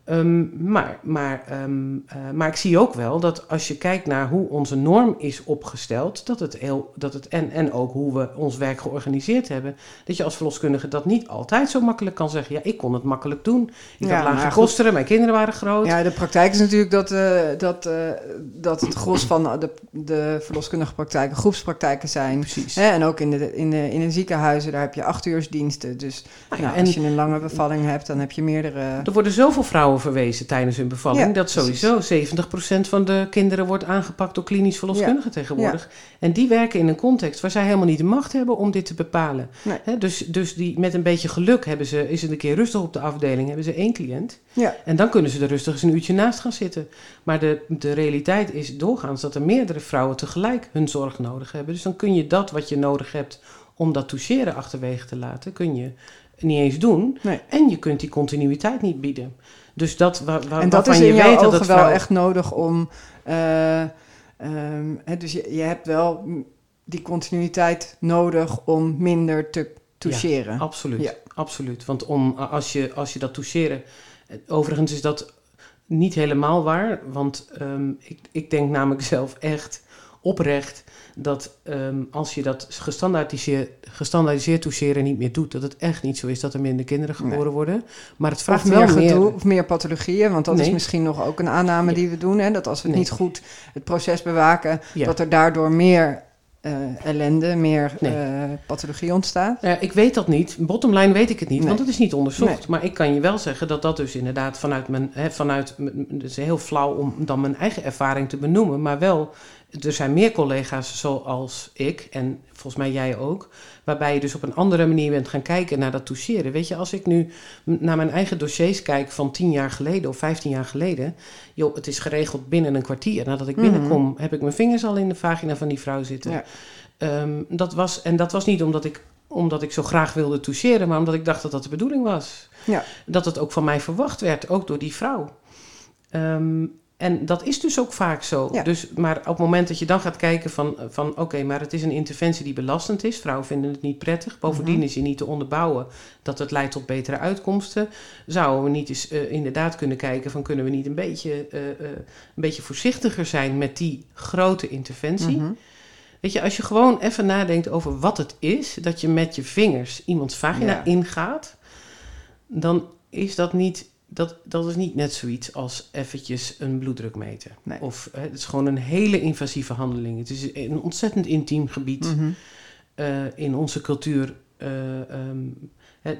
Ehm, maar, maar, ehm, eh, maar ik zie ook wel dat als je kijkt naar hoe onze norm is opgesteld, dat het heel, dat het, en, en ook hoe we ons werk georganiseerd hebben, dat je als verloskundige dat niet altijd zo makkelijk kan zeggen. Ja, ik kon het makkelijk doen. Ik Ja, had lage goed. kosten, mijn kinderen waren groot. Ja, de praktijk is natuurlijk dat, eh, dat, eh, dat het gros van de, de verloskundige praktijken groepspraktijken zijn. Precies. Hè? En ook in de, in, de, in de ziekenhuizen, daar heb je acht uursdiensten. Dus Nou ja, nou, en als je een lange bevalling hebt, dan heb je meerdere... Er worden zoveel vrouwen verwezen tijdens hun bevalling. Ja, dat sowieso 70% van de kinderen wordt aangepakt door klinisch verloskundigen tegenwoordig. En die werken in een context waar zij helemaal niet de macht hebben om dit te bepalen. Nee. Dus dus die, met een beetje geluk hebben ze, is het een keer rustig op de afdeling, hebben ze één cliënt. Ja, En dan kunnen ze er rustig eens een uurtje naast gaan zitten. Maar de, de realiteit is doorgaans dat er meerdere vrouwen tegelijk hun zorg nodig hebben. Dus dan kun je dat wat je nodig hebt om dat toucheren achterwege te laten, kun je niet eens doen. Nee. En je kunt die continuïteit niet bieden. Dus dat waar, waar, en dat is je in jouw weet dat het wel echt nodig om... ehm, hè, dus je, je hebt wel die continuïteit nodig om minder te toucheren. Absoluut, Ja. absoluut. Want om, als, je, als je dat toucheren... eh, Overigens is dat niet helemaal waar. Want ehm, ik, ik denk namelijk *laughs* zelf echt oprecht... dat ehm, als je dat gestandaardiseerd, gestandaardiseerd niet meer doet... dat het echt niet zo is dat er minder kinderen Nee. geboren worden. Maar het vraagt Of wel meer meer... gedoe, of meer pathologieën, want dat is misschien nog ook een aanname Ja. die we doen. Hè, dat als we Nee. niet goed het proces bewaken, Ja. dat er daardoor meer eh, ellende, meer Nee. eh, pathologie ontstaat. Ja, ik weet dat niet. Bottomline weet ik het niet, Nee. want het is niet onderzocht. Nee. Maar ik kan je wel zeggen dat dat dus inderdaad vanuit mijn... Hè, vanuit, het is heel flauw om dan mijn eigen ervaring te benoemen, maar wel er zijn meer collega's zoals ik en volgens mij jij ook, waarbij je dus op een andere manier bent gaan kijken naar dat toucheren. Weet je, als ik nu naar mijn eigen dossiers kijk van tien jaar geleden of vijftien jaar geleden, joh, het is geregeld binnen een kwartier. Nadat ik binnenkom, heb ik mijn vingers al in de vagina van die vrouw zitten. Ja. Ehm, dat was, en dat was niet omdat ik, omdat ik zo graag wilde toucheren, maar omdat ik dacht dat dat de bedoeling was. Ja. Dat het ook van mij verwacht werd, ook door die vrouw. Um, en dat is dus ook vaak zo. Dus, maar op het moment dat je dan gaat kijken van, van oké, maar het is een interventie die belastend is. Vrouwen vinden het niet prettig. Bovendien mhm. is je niet te onderbouwen dat het leidt tot betere uitkomsten. Zouden we niet eens uh, inderdaad kunnen kijken van kunnen we niet een beetje, uh, uh, een beetje voorzichtiger zijn met die grote interventie. Mm Weet je, als je gewoon even nadenkt over wat het is, dat je met je vingers iemands vagina ingaat, dan is dat niet dat, dat is niet net zoiets als eventjes een bloeddruk meten. Of het is gewoon een hele invasieve handeling. Het is een ontzettend intiem gebied mhm. eh, in onze cultuur. Uh,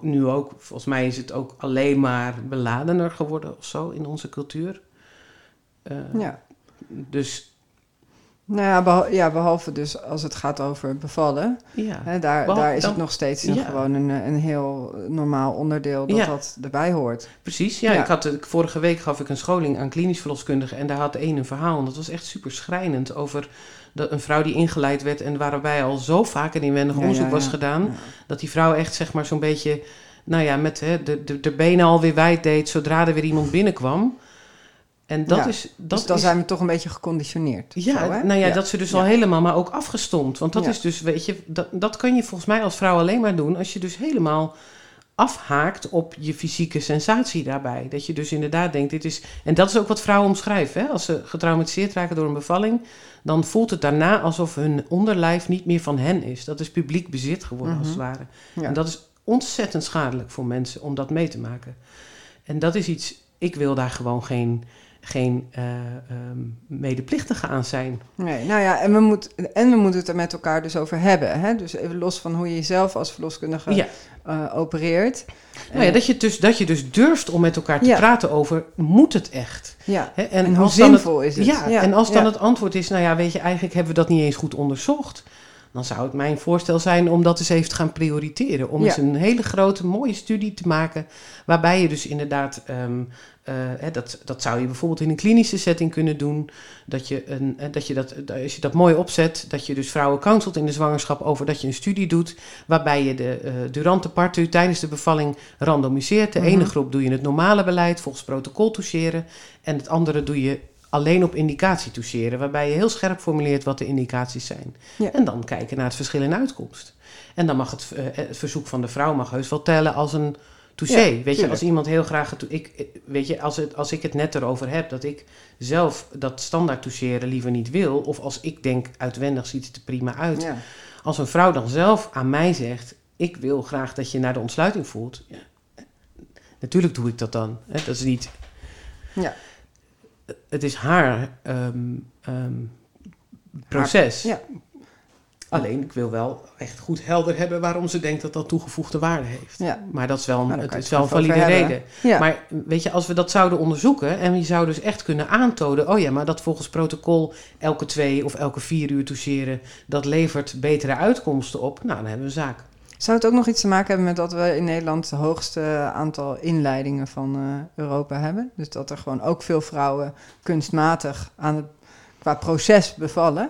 nu ook, volgens mij is het ook alleen maar beladener geworden of zo in onze cultuur. Uh, ja. Dus nou ja, behalve, ja, behalve dus als het gaat over bevallen. Ja. Hè, daar, daar is het nog steeds gewoon een, een heel normaal onderdeel dat dat erbij hoort. Precies, ja. Ik had, vorige week gaf ik een scholing aan klinisch verloskundigen en daar had één een verhaal. En dat was echt super schrijnend over een vrouw die ingeleid werd en waarbij al zo vaak een inwendig onderzoek was gedaan. Dat die vrouw echt zeg maar zo'n beetje, nou ja, met hè, de, de, de benen alweer wijd deed zodra er weer iemand binnenkwam. En dat is. Dat dus dan zijn we toch een beetje geconditioneerd. Ja, nou ja, dat ze dus al helemaal, maar ook afgestomd. Want dat is dus, weet je, dat, dat kan je volgens mij als vrouw alleen maar doen als je dus helemaal afhaakt op je fysieke sensatie daarbij. Dat je dus inderdaad denkt, dit is. En dat is ook wat vrouwen omschrijven. Hè? Als ze getraumatiseerd raken door een bevalling, dan voelt het daarna alsof hun onderlijf niet meer van hen is. Dat is publiek bezit geworden, als het mhm. ware. En dat is ontzettend schadelijk voor mensen om dat mee te maken. En dat is iets. Ik wil daar gewoon geen geen uh, um, medeplichtige aan zijn. Nee, nou ja, en we, moet, en we moeten het er met elkaar dus over hebben. Hè? Dus even los van hoe je jezelf als verloskundige ja. uh, opereert. Nou ja, dat je, dus, dat je dus durft om met elkaar te praten over, moet het echt? Ja, en, en hoe zinvol is het? Ja, en als dan het antwoord is, nou ja, weet je, eigenlijk hebben we dat niet eens goed onderzocht dan zou het mijn voorstel zijn om dat eens even te gaan prioriteren. Om eens een hele grote, mooie studie te maken. Waarbij je dus inderdaad, um, dat, dat zou je bijvoorbeeld in een klinische setting kunnen doen. Dat je, een, dat je dat, als je dat mooi opzet, dat je dus vrouwen counselt in de zwangerschap over dat je een studie doet. Waarbij je de uh, durante partu tijdens de bevalling randomiseert. De ene mhm. groep doe je het normale beleid volgens protocol toucheren. En het andere doe je alleen op indicatie toucheren, waarbij je heel scherp formuleert wat de indicaties zijn. En dan kijken naar het verschil in uitkomst. En dan mag het, uh, het verzoek van de vrouw mag heus wel tellen als een touché. weet je, als iemand heel graag. Ik, weet je, als, het, als ik het net erover heb dat ik zelf dat standaard toucheren liever niet wil, of als ik denk uitwendig ziet het er prima uit. Als een vrouw dan zelf aan mij zegt: Ik wil graag dat je naar de ontsluiting voelt. Natuurlijk doe ik dat dan. Hè? Dat is niet. Ja het is haar ehm, ehm, proces. ja. Alleen, ik wil wel echt goed helder hebben waarom ze denkt dat dat toegevoegde waarde heeft. Ja. Maar dat is wel een, het is wel een valide reden. Ja. Maar weet je, als we dat zouden onderzoeken en je zou dus echt kunnen aantonen, oh ja, maar dat volgens protocol elke twee of elke vier uur toucheren, dat levert betere uitkomsten op, nou dan hebben we een zaak. Zou het ook nog iets te maken hebben met dat we in Nederland het hoogste aantal inleidingen van uh, Europa hebben? Dus dat er gewoon ook veel vrouwen kunstmatig aan het, qua proces bevallen?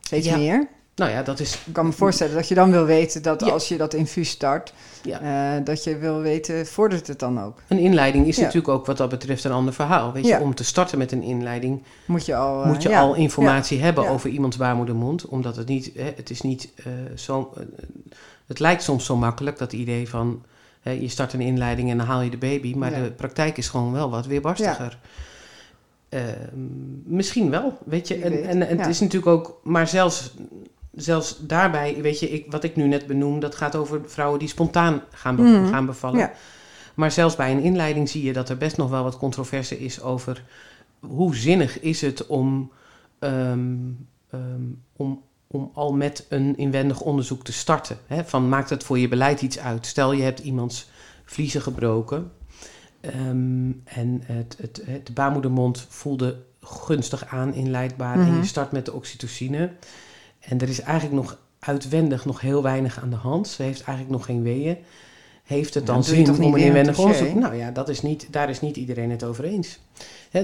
Steeds ja. meer? Nou ja, dat is... Ik kan me voorstellen dat je dan wil weten dat als je dat infuus start, ja. uh, dat je wil weten, vordert het dan ook? Een inleiding is natuurlijk ook wat dat betreft een ander verhaal. Weet je, om te starten met een inleiding moet je al, moet je uh, al informatie hebben over iemands baarmoedermond. Omdat het niet, hè, het is niet zo het lijkt soms zo makkelijk, dat idee van hè, je start een inleiding en dan haal je de baby, maar de praktijk is gewoon wel wat weerbarstiger. Ja. Uh, misschien wel, weet je. En, en, en het is natuurlijk ook, maar zelfs, zelfs daarbij, weet je, ik, wat ik nu net benoem, dat gaat over vrouwen die spontaan gaan, be mm. gaan bevallen. Maar zelfs bij een inleiding zie je dat er best nog wel wat controverse is over hoe zinnig is het om, um, um, om om al met een inwendig onderzoek te starten. Hè? Van maakt het voor je beleid iets uit? Stel je hebt iemands vliezen gebroken um, en het, het, het, de baarmoedermond voelde gunstig aan inleidbaar. En Mhm. je start met de oxytocine. En er is eigenlijk nog uitwendig nog heel weinig aan de hand. Ze heeft eigenlijk nog geen weeën. Heeft het dan zin om een inwendig onderzoek? Nou ja, dat is niet, daar is niet iedereen het over eens.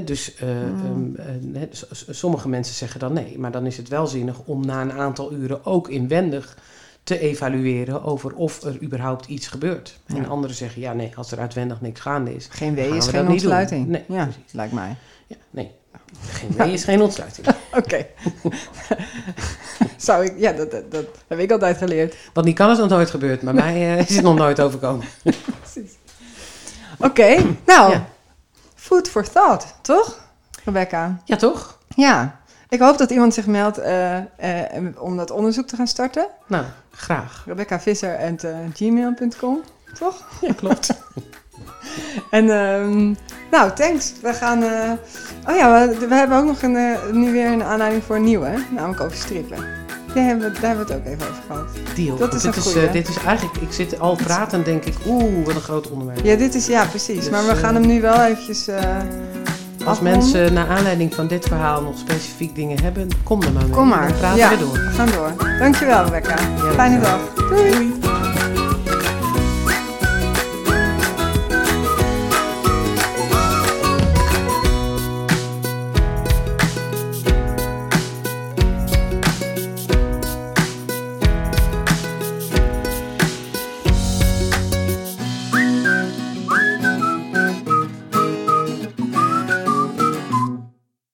Dus eh, Mm. ehm, eh, sommige mensen zeggen dan nee. Maar dan is het wel zinnig om na een aantal uren ook inwendig te evalueren over of er überhaupt iets gebeurt. Ja. En anderen zeggen ja, nee, als er uitwendig niks gaande is. Geen wee is geen ontsluiting. Nee, ja, precies. lijkt mij. Ja, nee. Geen wee is geen ontsluiting. *laughs* Oké. *laughs* Zou ik, ja, dat, dat, dat heb ik altijd geleerd. Want die kan is nog nooit gebeurd, maar mij eh, is het nog nooit overkomen. *laughs* Precies. Oké, nou, Ja. food for thought, toch, Rebecca? Ja, toch? Ja, ik hoop dat iemand zich meldt eh, eh, om dat onderzoek te gaan starten. Nou, graag. RebeccaVisser.gmail.com, toch? Ja, klopt. *laughs* En ehm, nou, thanks. We gaan. eh, oh ja, we, we hebben ook nog een, eh, nu weer een aanleiding voor een nieuwe, namelijk over strippen. Daar hebben, we, daar hebben we het ook even over gehad. Deal. Dat is dit, een is, eh, dit is eigenlijk, ik zit al praten denk ik, oeh, wat een groot onderwerp. Ja, dit is ja precies. Dus, maar we gaan hem nu wel eventjes. Als mensen naar aanleiding van dit verhaal nog specifiek dingen hebben, kom er maar mee. Kom maar. Dan praten ja, we door. we gaan door. Dankjewel, Rebecca. Ja, Fijne dag. Doei.